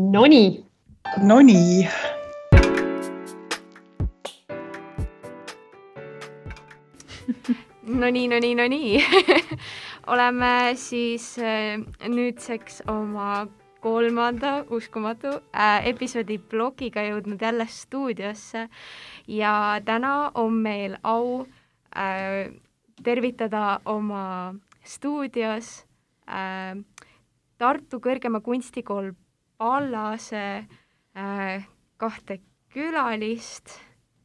Nonii. Nonii. Nonii, nonii, nonii oleme siis äh, nüüdseks oma kolmanda, uskumatu äh, episoodi blogiga jõudnud jälle stuudiosse ja täna on meil au äh, tervitada oma stuudios äh, Tartu Kõrgema Kunstikool Pallase äh, kahte külalist,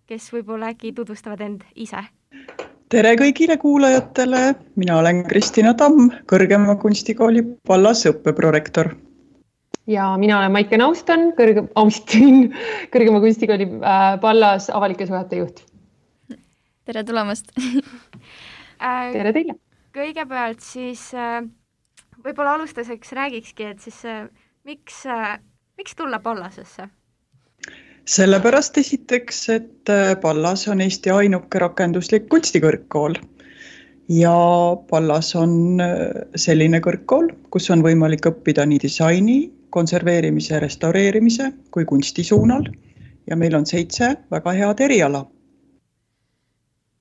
kes võib-olla äkki tutvustavad end ise. tere kõigile kuulajatele, mina olen Kristina Tamm, Kõrgema Kunstikooli Pallase õppeprorektor. ja mina olen Maike Nauston, kõrge, Austin, Kõrgema Kunstikooli äh, Pallas avalike suhete juht. tere tulemast äh, tere teile! kõigepealt siis äh, võib-olla alustuseks räägikski, et siis äh, miks äh,, miks tulla Pallasesse? sellepärast esiteks, et äh, Pallas on Eesti ainuke rakenduslik kunstikõrgkool ja Pallas on äh, selline kõrgkool, kus on võimalik õppida nii disaini, konserveerimise, restaureerimise kui kunsti suunal ja meil on seitse väga head eriala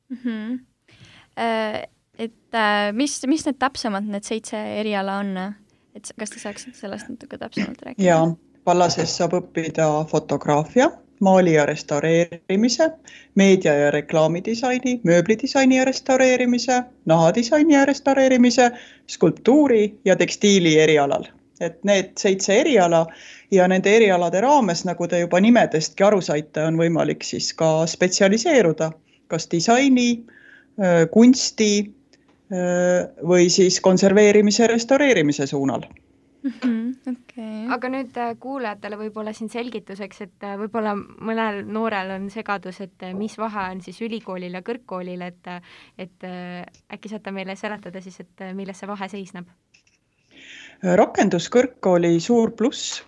mm. -hmm. et mis, mis need täpsemalt, need seitse eriala on? Et kas te saaksite sellest natuke täpsemalt rääkida? jaa, Pallases saab õppida fotograafia, maali ja restaureerimise, meedia ja reklaamidisaini, mööblidisaini ja restaureerimise, nahadisaini ja restaureerimise, skulptuuri ja tekstiili erialal. et need seitse eriala ja nende erialade raames, nagu te juba nimedestki aru saite, on võimalik siis ka spetsialiseeruda, kas disaini, kunsti või siis konserveerimise, restaureerimise suunal mm. -hmm, okay. aga nüüd äh, kuulajatele võib-olla siin selgituseks, et äh, võib-olla mõnel noorel on segadus, et äh, mis vahe on siis ülikoolil ja kõrgkoolil, et et äkki saate meile seletada siis, et milles see vahe seisneb? rakenduskõrgkooli suur pluss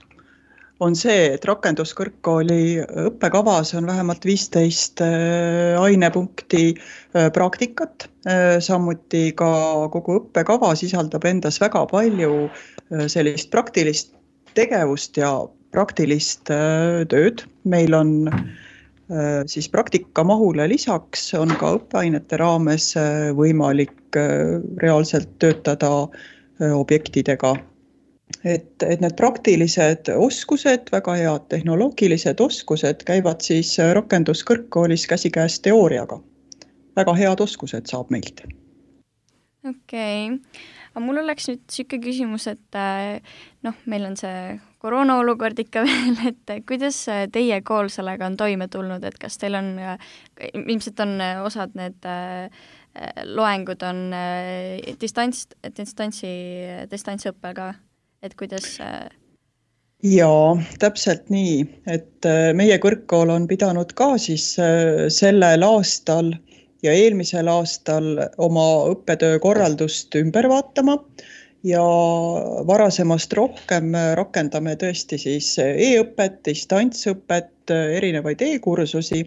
on see, et rakenduskõrgkooli õppekavas on vähemalt viisteist äh, ainepunkti äh, praktikat. Äh, samuti ka kogu õppekava sisaldab endas väga palju sellist praktilist tegevust ja praktilist tööd. meil on siis praktikamahule lisaks on ka õppeainete raames võimalik reaalselt töötada objektidega et, et need praktilised oskused, väga head tehnoloogilised oskused käivad siis rakenduskõrgkoolis käsikäes teooriaga. väga head oskused saab meilt. okei okay., aga mul oleks nüüd niisugune küsimus, et äh, noh, meil on see koroona olukord ikka veel, et kuidas teie kool sellega on toime tulnud, et kas teil on, ilmselt on osad need loengud on distants, distantsi, distantsõppega et kuidas äh, jaa, täpselt nii, et äh, meie kõrgkool on pidanud ka siis äh, sellel aastal ja eelmisel aastal oma õppetöö korraldust ümber vaatama ja varasemast rohkem rakendame tõesti siis e-õpet, distantsõpet, erinevaid e-kursusi.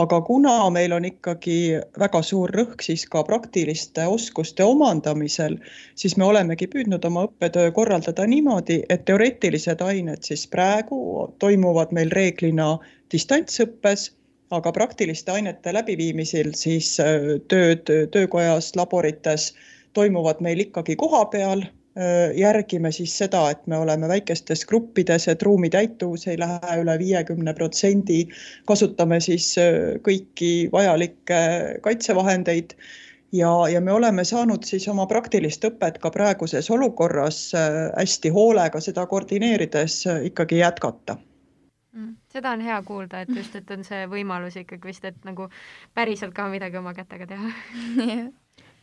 Aga kuna meil on ikkagi väga suur rõhk siis ka praktiliste oskuste omandamisel, siis me olemegi püüdnud oma õppetöö korraldada niimoodi, et teoreetilised ained siis praegu toimuvad meil reeglina distantsõppes, aga praktiliste ainete läbiviimisel siis äh, tööd töökojas, laborites toimuvad meil ikkagi kohapeal. Järgime siis seda, et me oleme väikestes gruppides, et ruumi täituvus ei lähe üle viiekümne protsendi. kasutame siis kõiki vajalikke kaitsevahendeid. Ja, ja me oleme saanud siis oma praktilist õpet ka praeguses olukorras hästi hoolega seda koordineerides ikkagi jätkata. Mm, seda on hea kuulda, et just, et on see võimalus ikkagi vist, et nagu päriselt ka midagi oma kätega teha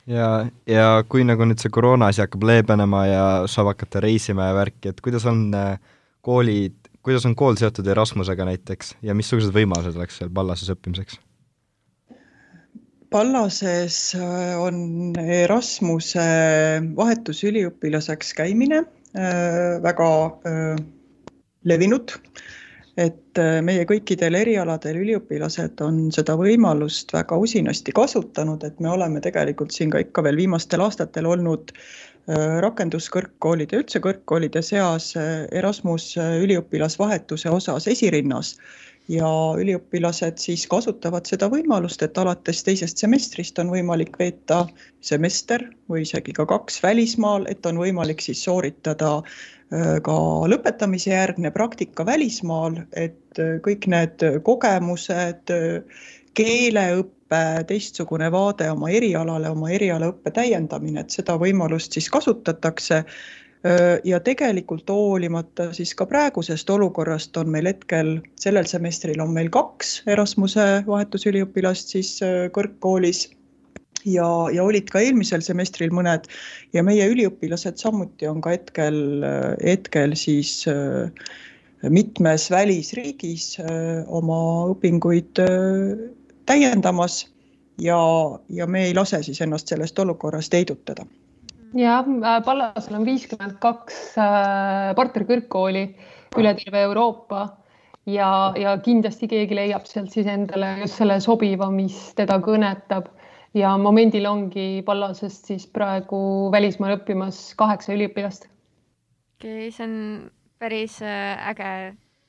ja, ja kui nagu nüüd see koroona asi hakkab leebenema ja saab hakata reisima ja värki, et kuidas on äh, koolid, kuidas on kool seotud Erasmusega näiteks ja missugused võimalused oleks seal Pallases õppimiseks? Pallases äh, on Erasmuse vahetusüliõpilaseks käimine äh, väga levinud et äh, meie kõikidel erialadel üliõpilased on seda võimalust väga usinasti kasutanud, et me oleme tegelikult siin ka ikka veel viimastel aastatel olnud rakenduskõrgkoolide, üldse kõrgkoolide seas Erasmus üliõpilasvahetuse osas esirinnas. Ja üliõpilased siis kasutavad seda võimalust, et alates teisest semestrist on võimalik veeta semester või isegi ka kaks välismaal, et on võimalik siis sooritada äh, ka lõpetamise järgne praktika välismaal, et äh, kõik need kogemused, keeleõpe, teistsugune vaade oma erialale, oma erialaõppe täiendamine, et seda võimalust siis kasutatakse. Ja tegelikult hoolimata siis ka praegusest olukorrast on meil hetkel, sellel semestril on meil kaks Erasmuse vahetusüliõpilast siis kõrgkoolis ja, ja olid ka eelmisel semestril mõned ja meie üliõpilased samuti on ka hetkel, hetkel siis mitmes välisriigis oma õpinguid täiendamas ja, ja me ei lase siis ennast sellest olukorrast heidutada jah, äh, Pallasel on viiskümmend kaks äh, partnerkõrgkooli üle terve Euroopa ja, ja kindlasti keegi leiab sealt siis endale just selle sobiva, mis teda kõnetab ja momendil ongi Pallasest siis praegu välismaal õppimas kaheksa üliõpilast. okei okay,, see on päris äh, äge,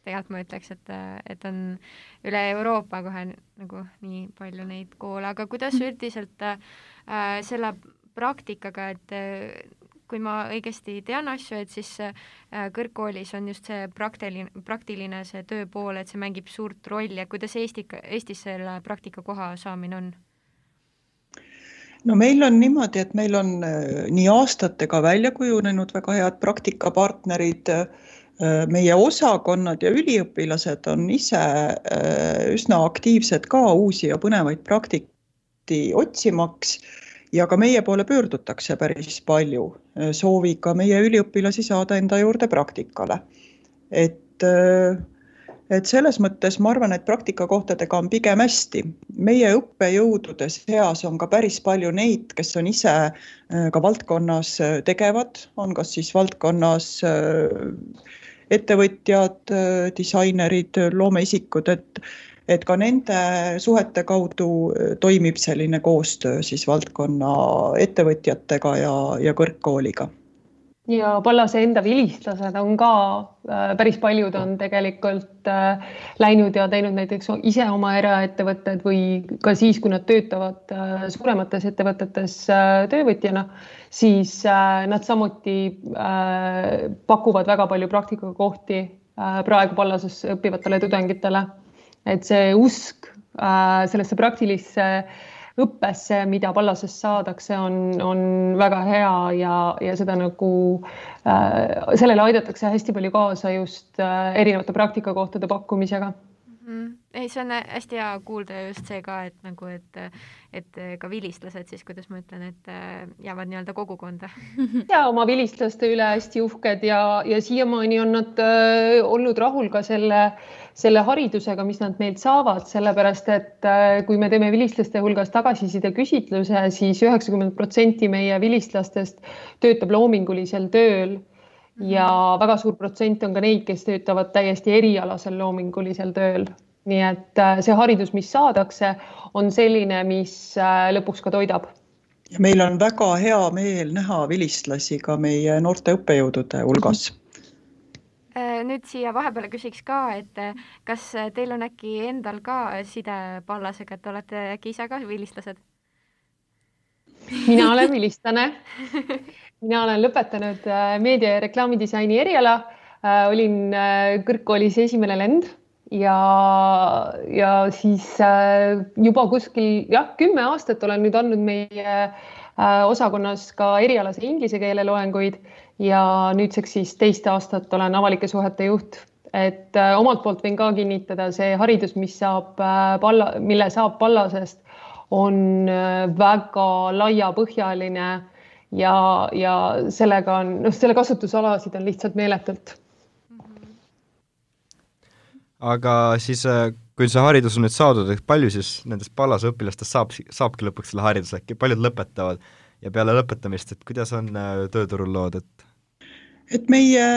tegelikult ma ütleks, et, et on üle Euroopa kohe nagu nii palju neid koole, aga kuidas üldiselt äh, selle praktikaga, et äh, kui ma õigesti tean asju, et siis äh, kõrgkoolis on just see praktiline, praktiline see töö pool, et see mängib suurt rolli, et kuidas Eesti, Eestis selle praktikakoha saamine on? No meil on niimoodi, et meil on äh, nii aastatega välja kujunenud väga head praktikapartnerid. meie osakonnad ja üliõpilased on ise üsna aktiivsed ka uusi ja põnevaid praktikaid otsimaks ja ka meie poole pöördutakse päris palju äh, sooviga meie üliõpilasi saada enda juurde praktikale. et, äh, et selles mõttes ma arvan, et praktikakohtadega on pigem hästi. Meie õppejõudude seas on ka päris palju neid, kes on ise äh, ka valdkonnas tegevad, on kas siis valdkonnas ettevõtjad, disainerid, loomeisikud, et et ka nende suhete kaudu äh, toimib selline koostöö siis valdkonna ettevõtjatega ja, ja kõrgkooliga ja Pallase enda vilistlased on ka äh, päris paljud on tegelikult äh, läinud ja teinud näiteks ise oma eraettevõtted või ka siis, kui nad töötavad äh, suuremates ettevõtetes töövõtjana, siis nad samuti pakuvad väga palju praktikakohti praegu Pallases õppivatele tudengitele. Et see usk sellesse praktilisse õppesse, mida Pallasest saadakse, on, on väga hea ja, ja seda nagu äh,, sellele aidatakse hästi palju kaasa just äh, erinevate praktikakohtade pakkumisega mm. ei, see on hästi hea kuulda just see ka, et nagu, et, et ka vilistlased siis, kuidas ma ütlen, et äh, jäävad nii-öelda kogukonda ja oma vilistlaste üle hästi uhked ja, ja siiamaani on nad äh, olnud rahul ka selle, selle haridusega, mis nad meilt saavad, sellepärast et äh, kui me teeme vilistlaste hulgas tagasiside küsitluse siis, siis üheksakümmend protsenti meie vilistlastest töötab loomingulisel tööl ja mhm. väga suur protsent on ka neid, kes töötavad täiesti erialasel loomingulisel tööl. Nii et äh, see haridus, mis saadakse, on selline, mis äh, lõpuks ka toidab. ja meil on väga hea meel näha vilistlasi ka meie noorte õppejõudude hulgas äh, nüüd siia vahepeale küsiks ka, et kas teil on äkki endal ka side Pallasega, et olete äkki ise ka vilistlased? mina olen vilistlane mina olen lõpetanud meedia ja reklaamidisaini eriala, olin äh, kõrgkoolis esimene lend ja, ja siis juba kuskil jah, kümme aastat olen nüüd andnud meie osakonnas ka erialase inglise keele loenguid ja nüüdseks siis teist aastat olen avalike suhete juht et omalt poolt võin ka kinnitada, see haridus, mis saab palla, mille saab Pallasest, on väga laiapõhjaline ja, ja sellega on, noh, selle kasutusalasid on lihtsalt meeletult. Aga siis, äh, kui see haridus on nüüd saadud, et palju siis nendest Pallase õpilastest saab, saabki lõpuks selle hariduse, äkki paljud lõpetavad ja peale lõpetamist, et kuidas on äh, tööturul lood, et? et meie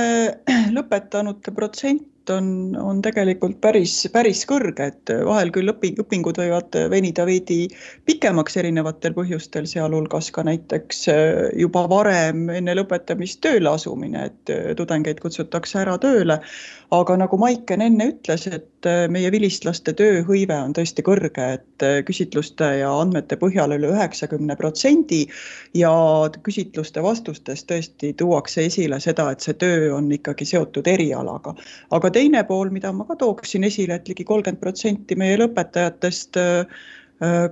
lõpetanute protsent on, on tegelikult päris, päris kõrge, et vahel küll õpi, õpingud võivad venida veidi pikemaks erinevatel põhjustel, sealhulgas ka näiteks juba varem enne lõpetamist tööle asumine, et tudengeid kutsutakse ära tööle. aga nagu Maiken enne ütles, et meie vilistlaste tööhõive on tõesti kõrge, et küsitluste ja andmete põhjal üle üheksakümne protsendi ja küsitluste vastustes tõesti tuuakse esile seda, et see töö on ikkagi seotud erialaga. aga teine pool, mida ma ka tooksin esile et, ligi kolmkümmend protsenti meie lõpetajatest äh,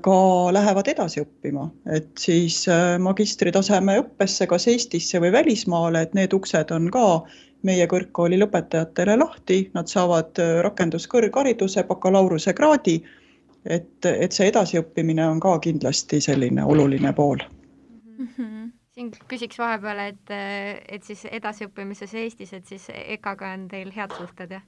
ka lähevad edasi õppima, et siis äh, magistritaseme õppesse, kas Eestisse või välismaale, et need uksed on ka meie kõrgkooli lõpetajatele lahti, nad saavad äh, rakenduskõrghariduse, bakalaureusekraadi. et, et see edasiõppimine on ka kindlasti selline oluline pool küsiks vahepeal, et, et siis edasiõppimises Eestis, et siis EKA-ga on teil head suhted, jah?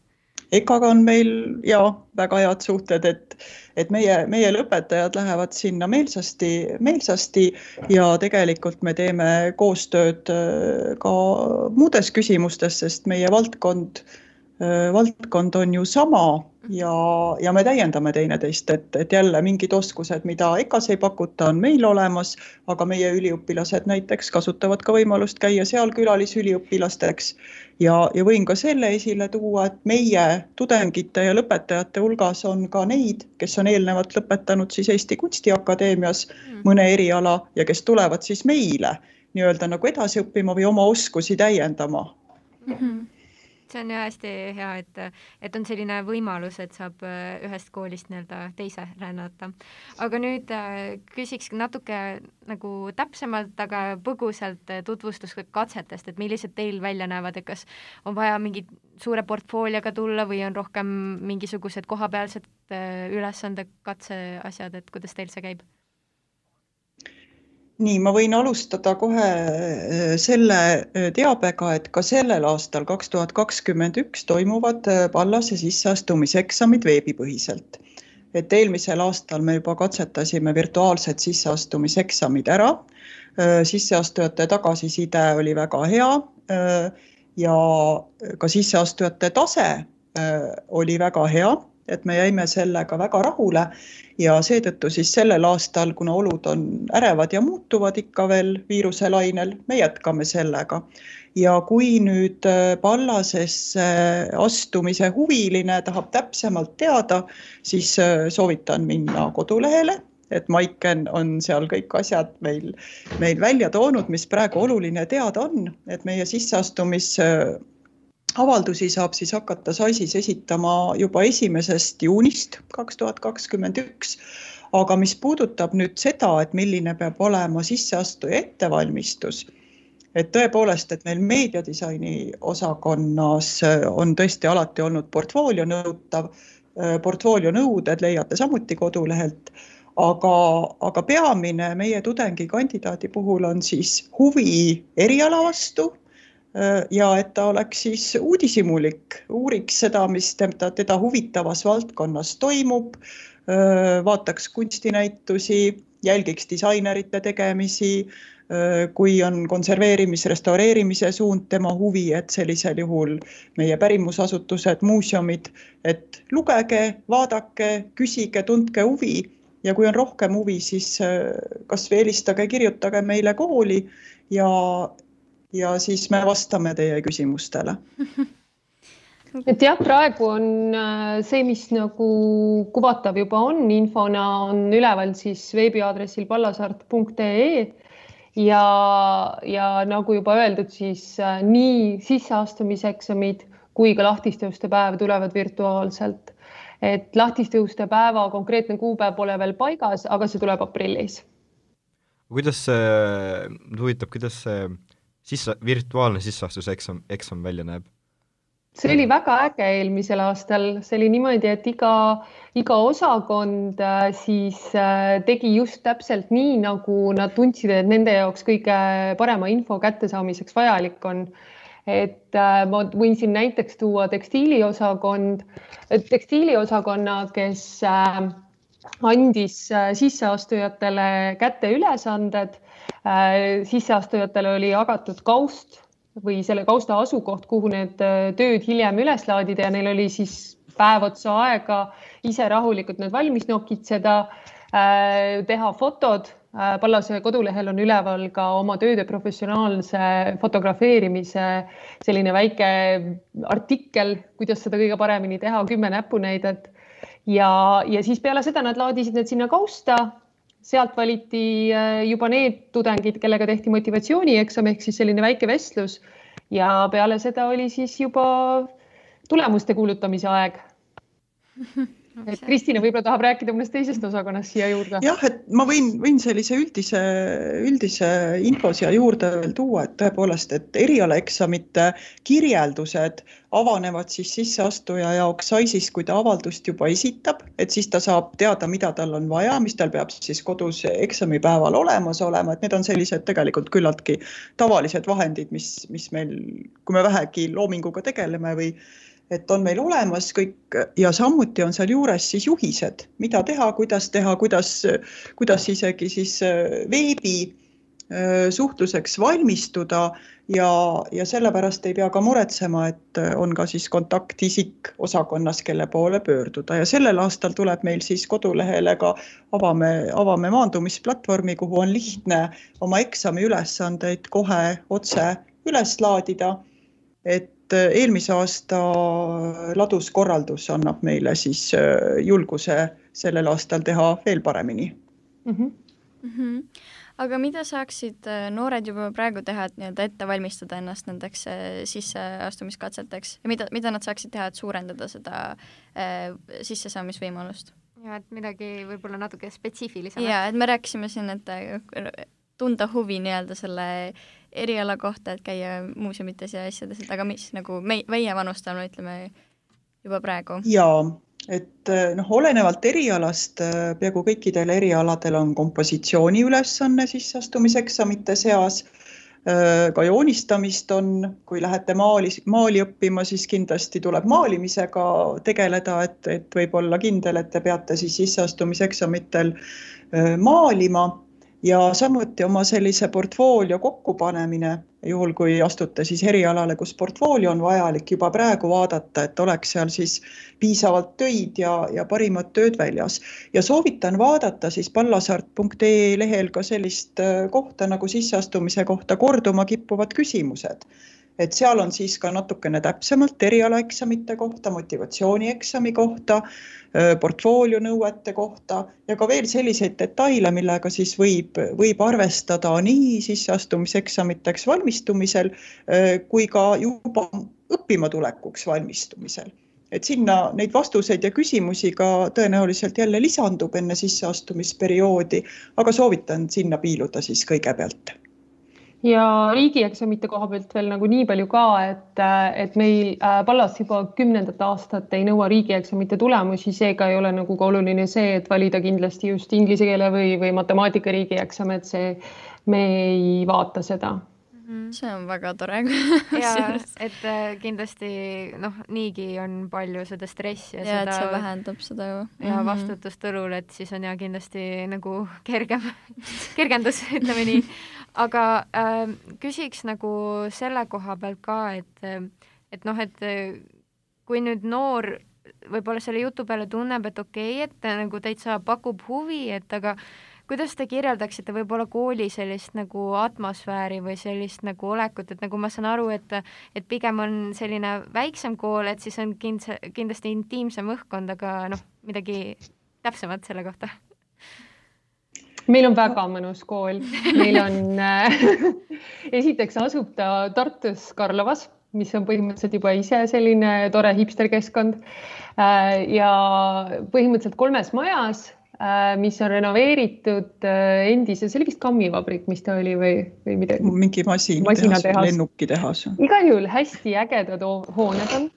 EKA-ga on meil ja väga head suhted, et, et meie, meie lõpetajad lähevad sinna meelsasti, meelsasti ja tegelikult me teeme koostööd äh, ka muudes küsimustes, sest meie valdkond, äh, valdkond on ju sama ja, ja me täiendame teineteist, et, et jälle mingid oskused, mida EKA-s ei pakuta, on meil olemas, aga meie üliõpilased näiteks kasutavad ka võimalust käia seal külalisüliõpilasteks. ja, ja võin ka selle esile tuua, et meie tudengite ja lõpetajate hulgas on ka neid, kes on eelnevalt lõpetanud siis Eesti Kunstiakadeemias mm. mõne eriala ja kes tulevad siis meile nii-öelda nagu edasi õppima või oma oskusi täiendama mm. -hmm see on ju hästi hea, et, et on selline võimalus, et saab äh, ühest koolist nii-öelda teise rännata. aga nüüd äh, küsiks natuke nagu täpsemalt, aga põgusalt äh, tutvustuskatsetest, et millised teil välja näevad, et kas on vaja mingi suure portfoolioga tulla või on rohkem mingisugused kohapealsed ülesande katseasjad, et kuidas teil see käib? Nii, ma võin alustada kohe äh, selle äh, teabega, et ka sellel aastal, kaks tuhat kakskümmend üks, toimuvad Pallase äh, sisseastumiseksamid veebipõhiselt. et eelmisel aastal me juba katsetasime virtuaalsed sisseastumiseksamid ära. sisseastujate tagasiside oli väga hea ja ka sisseastujate tase oli väga hea et me jäime sellega väga rahule ja seetõttu siis sellel aastal, kuna olud on ärevad ja muutuvad ikka veel viiruselainel, me jätkame sellega. ja kui nüüd äh, Pallasesse astumise huviline tahab täpsemalt teada, siis äh, soovitan minna kodulehele et Maiken on seal kõik asjad meil, meil välja toonud, mis praegu oluline teada on, et meie sisseastumis avaldusi saab siis hakata SAIS-is esitama juba esimesest juunist kaks tuhat kakskümmend üks. aga mis puudutab nüüd seda, et milline peab olema sisseastuja ettevalmistus, et tõepoolest, et meil meediadisaini osakonnas on tõesti alati olnud portfoolio nõutav, portfoolio nõuded leiate samuti kodulehelt aga, aga peamine meie tudengikandidaadi puhul on siis huvi eriala vastu Äh, ja et ta oleks siis uudishimulik, uuriks seda, mis teda, teda huvitavas valdkonnas toimub, äh, vaataks kunstinäitusi, jälgiks disainerite tegemisi, äh, kui on konserveerimis, restaureerimise suund tema huvi, et sellisel juhul meie pärimusasutused, muuseumid, et lugege, vaadake, küsige, tundke huvi ja kui on rohkem huvi, siis kasvõi helistage, kirjutage meile kooli ja ja siis me vastame teie küsimustele et jah, praegu on äh, see, mis nagu kuvatav juba on, infona on üleval siis veebiaadressil pallasaart.ee ja, ja nagu juba öeldud, siis äh, nii sisseastumiseksamid kui ka lahtiste uste päev tulevad virtuaalselt. et lahtiste uste päeva konkreetne kuupäev pole veel paigas, aga see tuleb aprillis. kuidas see, huvitab, kuidas see sisse, virtuaalne sisseastuseksam, eksam välja näeb? see oli väga äge eelmisel aastal, see oli niimoodi, et iga, iga osakond äh, siis äh, tegi just täpselt nii, nagu nad tundsid, et nende jaoks kõige parema info kättesaamiseks vajalik on. et äh, ma võin siin näiteks tuua tekstiiliosakond, tekstiiliosakonna, kes andis sisseastujatele kätte ülesanded sisseastujatele oli jagatud kaust või selle kausta asukoht, kuhu need tööd hiljem üles laadida ja neil oli siis päev otsa aega ise rahulikult need valmis nokitseda, teha fotod Pallase kodulehel on üleval ka oma tööde professionaalse fotografeerimise selline väike artikkel, kuidas seda kõige paremini teha, kümme näpunäidet ja, ja siis peale seda nad laadisid need sinna kausta. Sealt valiti äh, juba need tudengid, kellega tehti motivatsioonieksam ehk siis selline väike vestlus. Ja peale seda oli siis juba tulemuste kuulutamise aeg et Kristina võib-olla tahab rääkida mõnest teisest osakonnast siia juurde. jah, et ma võin, võin sellise üldise, üldise info siia juurde veel tuua, et tõepoolest, et erialaeksamite kirjeldused avanevad siis sisseastuja jaoks SAIS-is, kui ta avaldust juba esitab, et siis ta saab teada, mida tal on vaja, mis tal peab siis kodus eksamipäeval olemas olema, et need on sellised tegelikult küllaltki tavalised vahendid, mis, mis meil, kui me vähegi loominguga tegeleme või et on meil olemas kõik ja samuti on sealjuures siis juhised, mida teha, kuidas teha, kuidas, kuidas isegi siis äh, veebi äh, suhtluseks valmistuda ja, ja sellepärast ei pea ka muretsema, et äh, on ka siis kontaktisik osakonnas, kelle poole pöörduda ja sellel aastal tuleb meil siis kodulehele ka avame, avame maandumisplatvormi, kuhu on lihtne oma eksami ülesandeid kohe otse üles laadida. et eelmise aasta laduskorraldus annab meile siis äh, julguse sellel aastal teha veel paremini mm. -hmm. Mm -hmm. aga mida saaksid äh, noored juba praegu teha, et nii-öelda ette valmistada ennast nendeks sisseastumiskatseteks ja mida, mida nad saaksid teha, et suurendada seda äh, sissesaamisvõimalust? ja et midagi võib-olla natuke spetsiifilisemat. ja, et me rääkisime siin, et tunda huvi nii-öelda selle eriala kohta, et käia muuseumites ja asjades, et aga mis nagu meie, meie vanustel, ütleme juba praegu? jaa, et eh, noh, olenevalt erialast eh, peaaegu kõikidel erialadel on kompositsiooni ülesanne sisseastumiseksamite seas. Eh, ka joonistamist on, kui lähete maali, maali õppima, siis kindlasti tuleb maalimisega tegeleda, et, et võib olla kindel, et te peate siis sisseastumiseksamitel maalima ja samuti oma sellise portfoolio kokkupanemine, juhul kui astute siis erialale, kus portfoolio on vajalik, juba praegu vaadata, et oleks seal siis piisavalt töid ja, ja parimad tööd väljas. ja soovitan vaadata siis pallasaart.ee lehel ka sellist äh, kohta nagu sisseastumise kohta korduma kippuvad küsimused et seal on siis ka natukene täpsemalt erialaeksamite kohta, motivatsioonieksami kohta, portfoolio nõuete kohta ja ka veel selliseid detaile, millega siis võib, võib arvestada nii sisseastumiseksamiteks valmistumisel kui ka juba õppima tulekuks valmistumisel. Et sinna neid vastuseid ja küsimusi ka tõenäoliselt jälle lisandub enne sisseastumisperioodi, aga soovitan sinna piiluda siis kõigepealt ja riigieksamite koha pealt veel nagu nii palju ka, et, et meil äh, Pallas juba kümnendat aastat ei nõua riigieksamite tulemusi, seega ei ole nagu ka oluline see, et valida kindlasti just inglise keele või, või matemaatika riigieksam, et see, me ei vaata seda mm.. see on väga tore ja et äh, kindlasti noh, niigi on palju seda stressi ja, ja seda. see vähendab seda ju. ja mm -hmm. vastutust õlul, et siis on ja kindlasti nagu kergem kergendus, ütleme nii. Aga äh, küsiks nagu selle koha pealt ka, et, et noh, et kui nüüd noor võib-olla selle jutu peale tunneb, et okei okay,, et nagu täitsa pakub huvi, et aga kuidas te kirjeldaksite võib-olla kooli sellist nagu atmosfääri või sellist nagu olekut, et nagu ma saan aru, et et pigem on selline väiksem kool, et siis on kindse, kindlasti intiimsem õhkkond, aga noh, midagi täpsemat selle kohta? Meil on väga mõnus kool, meil on äh, esiteks asub ta Tartus Karlovas, mis on põhimõtteliselt juba ise selline tore hipsterkeskkond äh, ja põhimõtteliselt kolmes majas Äh, mis on renoveeritud endise, see oli vist kammivabrik, mis ta oli või, või midagi? mingi masinatehas, lennukitehas. igal juhul hästi ägedad hooned on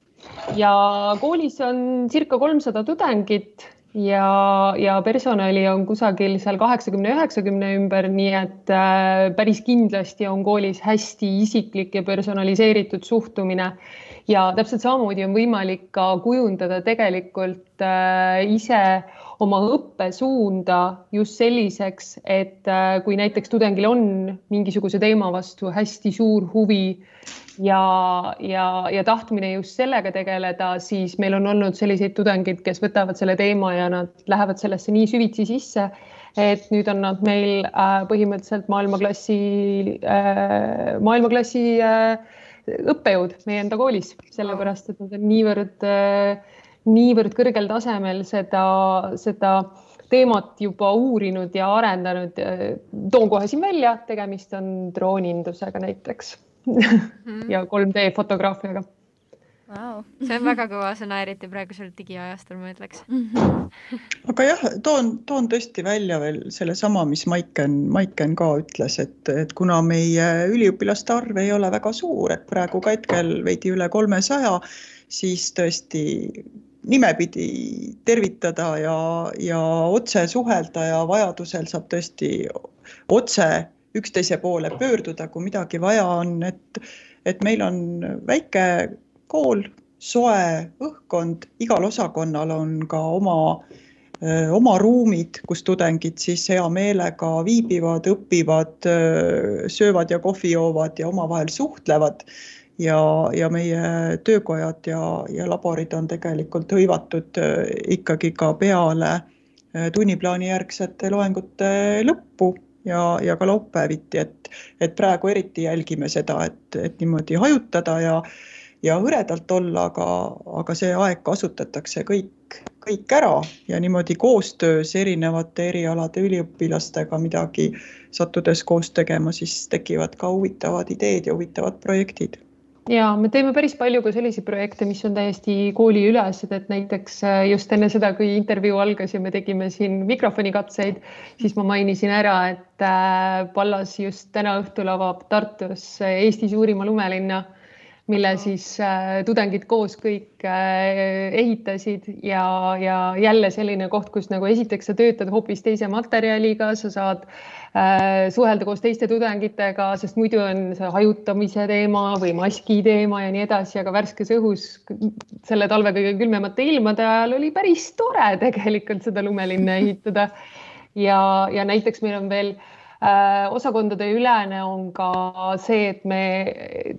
ja koolis on circa kolmsada tudengit ja, ja personali on kusagil seal kaheksakümne, üheksakümne ümber, nii et äh, päris kindlasti on koolis hästi isiklik ja personaliseeritud suhtumine. Ja täpselt samamoodi on võimalik ka kujundada tegelikult äh, ise oma õppesuunda just selliseks, et äh, kui näiteks tudengil on mingisuguse teema vastu hästi suur huvi ja, ja, ja tahtmine just sellega tegeleda, siis meil on olnud selliseid tudengeid, kes võtavad selle teema ja nad lähevad sellesse nii süvitsi sisse, et nüüd on nad meil äh, põhimõtteliselt maailmaklassi äh,, maailmaklassi õppejõud meie enda koolis, sellepärast et nad on niivõrd äh, niivõrd kõrgel tasemel seda, seda teemat juba uurinud ja arendanud. toon kohe siin välja, tegemist on droonindusega näiteks mm. ja 3D fotograafiaga wow.. see on väga kõva sõna, eriti praegusel digiajastul, ma ütleks. -hmm. aga jah, toon, toon tõesti välja veel sellesama, mis Maiken, Maiken ka ütles, et, et kuna meie üliõpilaste arv ei ole väga suur, et praegu ka hetkel veidi üle kolmesaja, siis tõesti nimepidi tervitada ja, ja otse suhelda ja vajadusel saab tõesti otse üksteise poole pöörduda, kui midagi vaja on, et, et meil on väike kool, soe õhkkond, igal osakonnal on ka oma, oma ruumid, kus tudengid siis hea meelega viibivad, õpivad, söövad ja kohvi joovad ja omavahel suhtlevad ja, ja meie töökojad ja, ja laborid on tegelikult hõivatud äh, ikkagi ka peale äh, tunniplaani järgsete loengute lõppu ja, ja ka laupäeviti, et, et praegu eriti jälgime seda, et, et niimoodi hajutada ja, ja hõredalt olla, aga, aga see aeg kasutatakse kõik, kõik ära ja niimoodi koostöös erinevate erialade üliõpilastega midagi sattudes koos tegema, siis tekivad ka huvitavad ideed ja huvitavad projektid ja me teeme päris palju ka selliseid projekte, mis on täiesti kooliülesed, et näiteks äh, just enne seda, kui intervjuu algas ja me tegime siin mikrofonikatseid, siis ma mainisin ära, et äh, Pallas just täna õhtul avab Tartus Eesti suurima lumelinna mille siis äh, tudengid koos kõik äh, ehitasid ja, ja jälle selline koht, kus nagu esiteks sa töötad hoopis teise materjaliga, sa saad äh, suhelda koos teiste tudengitega, sest muidu on see hajutamise teema või maski teema ja nii edasi, aga värskes õhus selle talve kõige külmemate ilmade ajal oli päris tore tegelikult seda lumelinna ehitada. ja, ja näiteks meil on veel äh, osakondade ülene on ka see, et me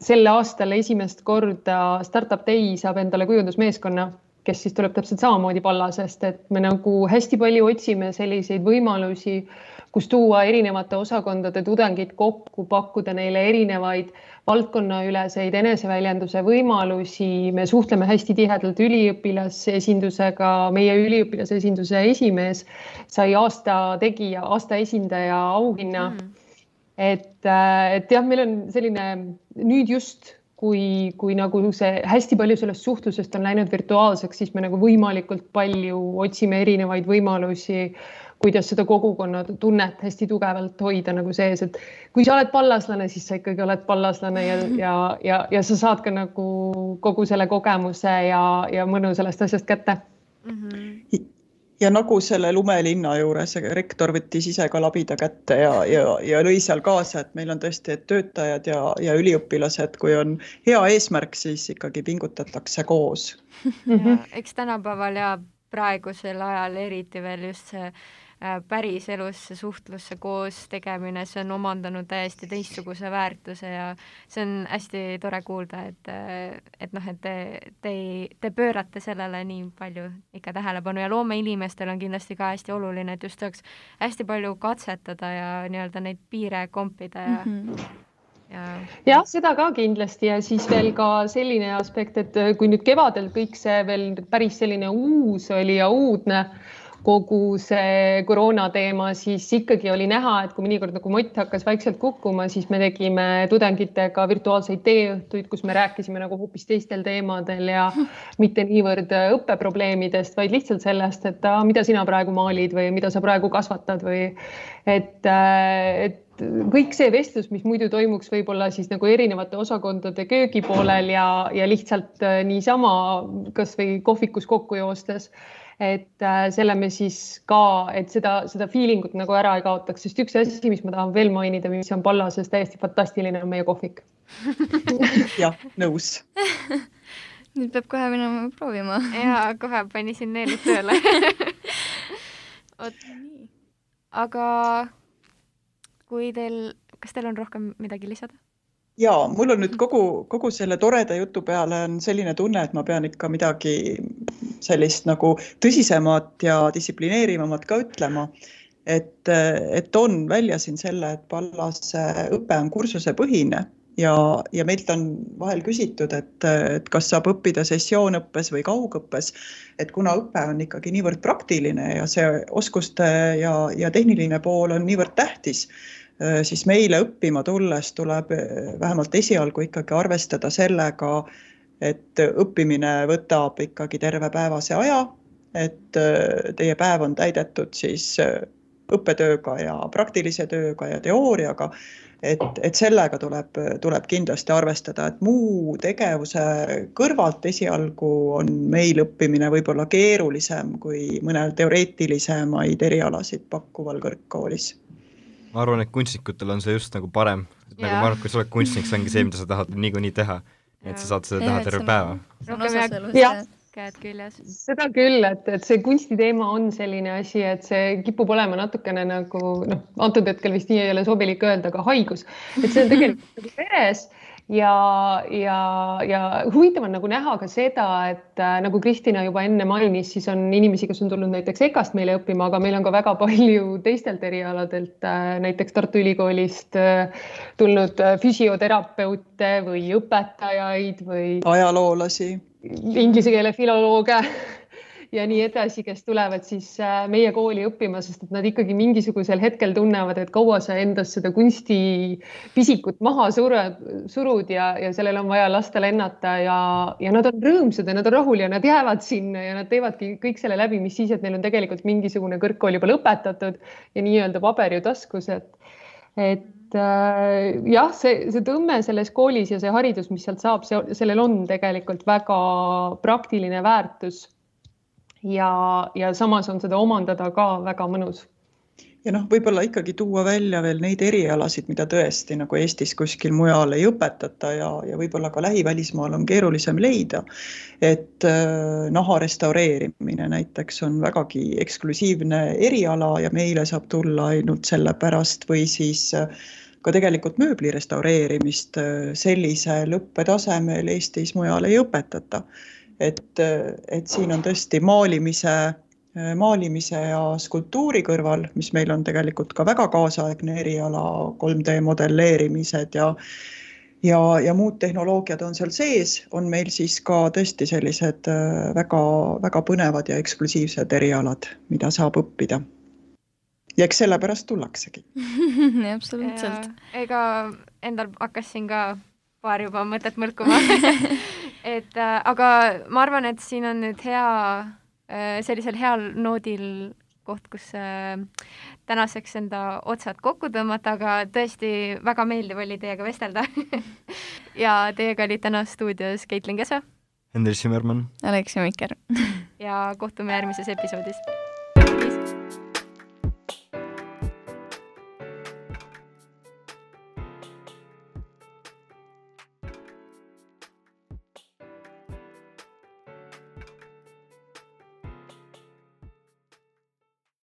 sel aastal esimest korda Startup Day saab endale kujundusmeeskonna, kes siis tuleb täpselt samamoodi pallasest, et me nagu hästi palju otsime selliseid võimalusi, kus tuua erinevate osakondade tudengid kokku, pakkuda neile erinevaid valdkonnaüleseid eneseväljenduse võimalusi, me suhtleme hästi tihedalt üliõpilasesindusega, meie üliõpilasesinduse esimees sai aasta tegija, aasta esindaja auhinna. Mm. et, äh, et jah, meil on selline nüüd just kui, kui nagu see hästi palju sellest suhtlusest on läinud virtuaalseks, siis me nagu võimalikult palju otsime erinevaid võimalusi kuidas seda kogukonna tunnet hästi tugevalt hoida nagu sees, et kui sa oled pallaslane, siis sa ikkagi oled pallaslane ja, ja, ja, ja sa saad ka nagu kogu selle kogemuse ja, ja mõnu sellest asjast kätte mm. -hmm ja nagu selle lumelinna juures, rektor võttis ise ka labida kätte ja, ja, ja lõi seal kaasa, et meil on tõesti, et töötajad ja, ja üliõpilased, kui on hea eesmärk, siis ikkagi pingutatakse koos. eks tänapäeval ja praegusel ajal eriti veel just see Äh, päriselus see suhtlusse koos tegemine, see on omandanud täiesti teistsuguse väärtuse ja see on hästi tore kuulda, et, äh, et noh, et te, te, te pöörate sellele nii palju ikka tähelepanu ja loomeinimestel on kindlasti ka hästi oluline, et just saaks hästi palju katsetada ja nii-öelda neid piire kompida ja mm -hmm jah ja,, seda ka kindlasti ja siis veel ka selline aspekt, et kui nüüd kevadel kõik see veel päris selline uus oli ja uudne kogu see koroona teema, siis ikkagi oli näha, et kui mõnikord nagu mott hakkas vaikselt kukkuma, siis me tegime tudengitega virtuaalseid teeõhtuid, kus me rääkisime nagu hoopis teistel teemadel ja mitte niivõrd õppeprobleemidest, vaid lihtsalt sellest, et mida sina praegu maalid või mida sa praegu kasvatad või et, et kõik see vestlus, mis muidu toimuks võib-olla siis nagu erinevate osakondade köögi poolel ja, ja lihtsalt niisama kasvõi kohvikus kokku joostes et äh, selle me siis ka, et seda, seda feeling ut nagu ära ei kaotaks, sest üks asi, mis ma tahan veel mainida, mis on Pallases täiesti fantastiline, on meie kohvik jah, nõus nüüd peab kohe minema proovima. jaa, kohe panisin neelid tööle vot, aga kui teil, kas teil on rohkem midagi lisada? Ja mul on nüüd kogu, kogu selle toreda jutu peale on selline tunne, et ma pean ikka midagi sellist nagu tõsisemat ja distsiplineerivamat ka ütlema. et, et toon välja siin selle, et Pallase õpe on kursusepõhine ja, ja meilt on vahel küsitud, et, et kas saab õppida sessioonõppes või kaugõppes. et kuna õpe on ikkagi niivõrd praktiline ja see oskuste ja, ja tehniline pool on niivõrd tähtis Äh, siis meile õppima tulles tuleb äh, vähemalt esialgu ikkagi arvestada sellega, et õppimine võtab ikkagi terve päevase aja, et äh, teie päev on täidetud siis õppetööga ja praktilise tööga ja teooriaga. et, et sellega tuleb, tuleb kindlasti arvestada, et muu tegevuse kõrvalt esialgu on meil õppimine võib-olla keerulisem kui mõnel teoreetilisemaid erialasid pakkuval kõrgkoolis ma arvan, et kunstnikutel on see just nagu parem, nagu ma arvan, et kui sa oled kunstnik, see ongi see, mida sa tahad niikuinii teha. et sa saad seda teha terve päeva. jah, käed küljes. seda küll, et, et see kunstiteema on selline asi, et see kipub olema natukene nagu noh, antud hetkel vist nii ei ole sobilik öelda, aga haigus, et see on tegelikult nagu veres ja, ja, ja huvitav on nagu näha ka seda, et äh, nagu Kristina juba enne mainis, siis on inimesi, kes on tulnud näiteks EKA-st meile õppima, aga meil on ka väga palju teistelt erialadelt äh,, näiteks Tartu Ülikoolist äh, tulnud äh, füsioterapeute või õpetajaid või ajaloolasi, inglise keele filolooge ja nii edasi, kes tulevad siis äh, meie kooli õppima, sest et nad ikkagi mingisugusel hetkel tunnevad, et kaua sa endas seda kunstipisikut maha surud, surud ja, ja sellel on vaja lasta lennata ja, ja nad on rõõmsad ja nad on rahul ja nad jäävad sinna ja nad teevadki kõik selle läbi, mis siis, et neil on tegelikult mingisugune kõrgkool juba lõpetatud ja nii-öelda paber ju taskus, et et äh, jah, see, see tõmme selles koolis ja see haridus, mis sealt saab, see, sellel on tegelikult väga praktiline väärtus ja, ja samas on seda omandada ka väga mõnus ja noh, võib-olla ikkagi tuua välja veel neid erialasid, mida tõesti nagu Eestis kuskil mujal ei õpetata ja, ja võib-olla ka lähivälismaal on keerulisem leida. et äh, naha restaureerimine näiteks on vägagi eksklusiivne eriala ja meile saab tulla ainult sellepärast või siis äh, ka tegelikult mööbli restaureerimist äh, sellisel õppetasemel Eestis mujal ei õpetata et, et siin on tõesti maalimise, maalimise ja skulptuuri kõrval, mis meil on tegelikult ka väga kaasaegne eriala, 3D modelleerimised ja ja, ja muud tehnoloogiad on seal sees, on meil siis ka tõesti sellised väga-väga põnevad ja eksklusiivsed erialad, mida saab õppida. ja eks sellepärast tullaksegi absoluutselt. ega endal hakkas siin ka paar juba mõtet mõlkuma et äh, aga ma arvan, et siin on nüüd hea äh,, sellisel heal noodil koht, kus äh, tänaseks enda otsad kokku tõmmata, aga tõesti väga meeldiv oli teiega vestelda ja teiega olid täna stuudios Caitlin Kesa. Hendrik Zimmermann. Aleksei Mikker ja kohtume järgmises episoodis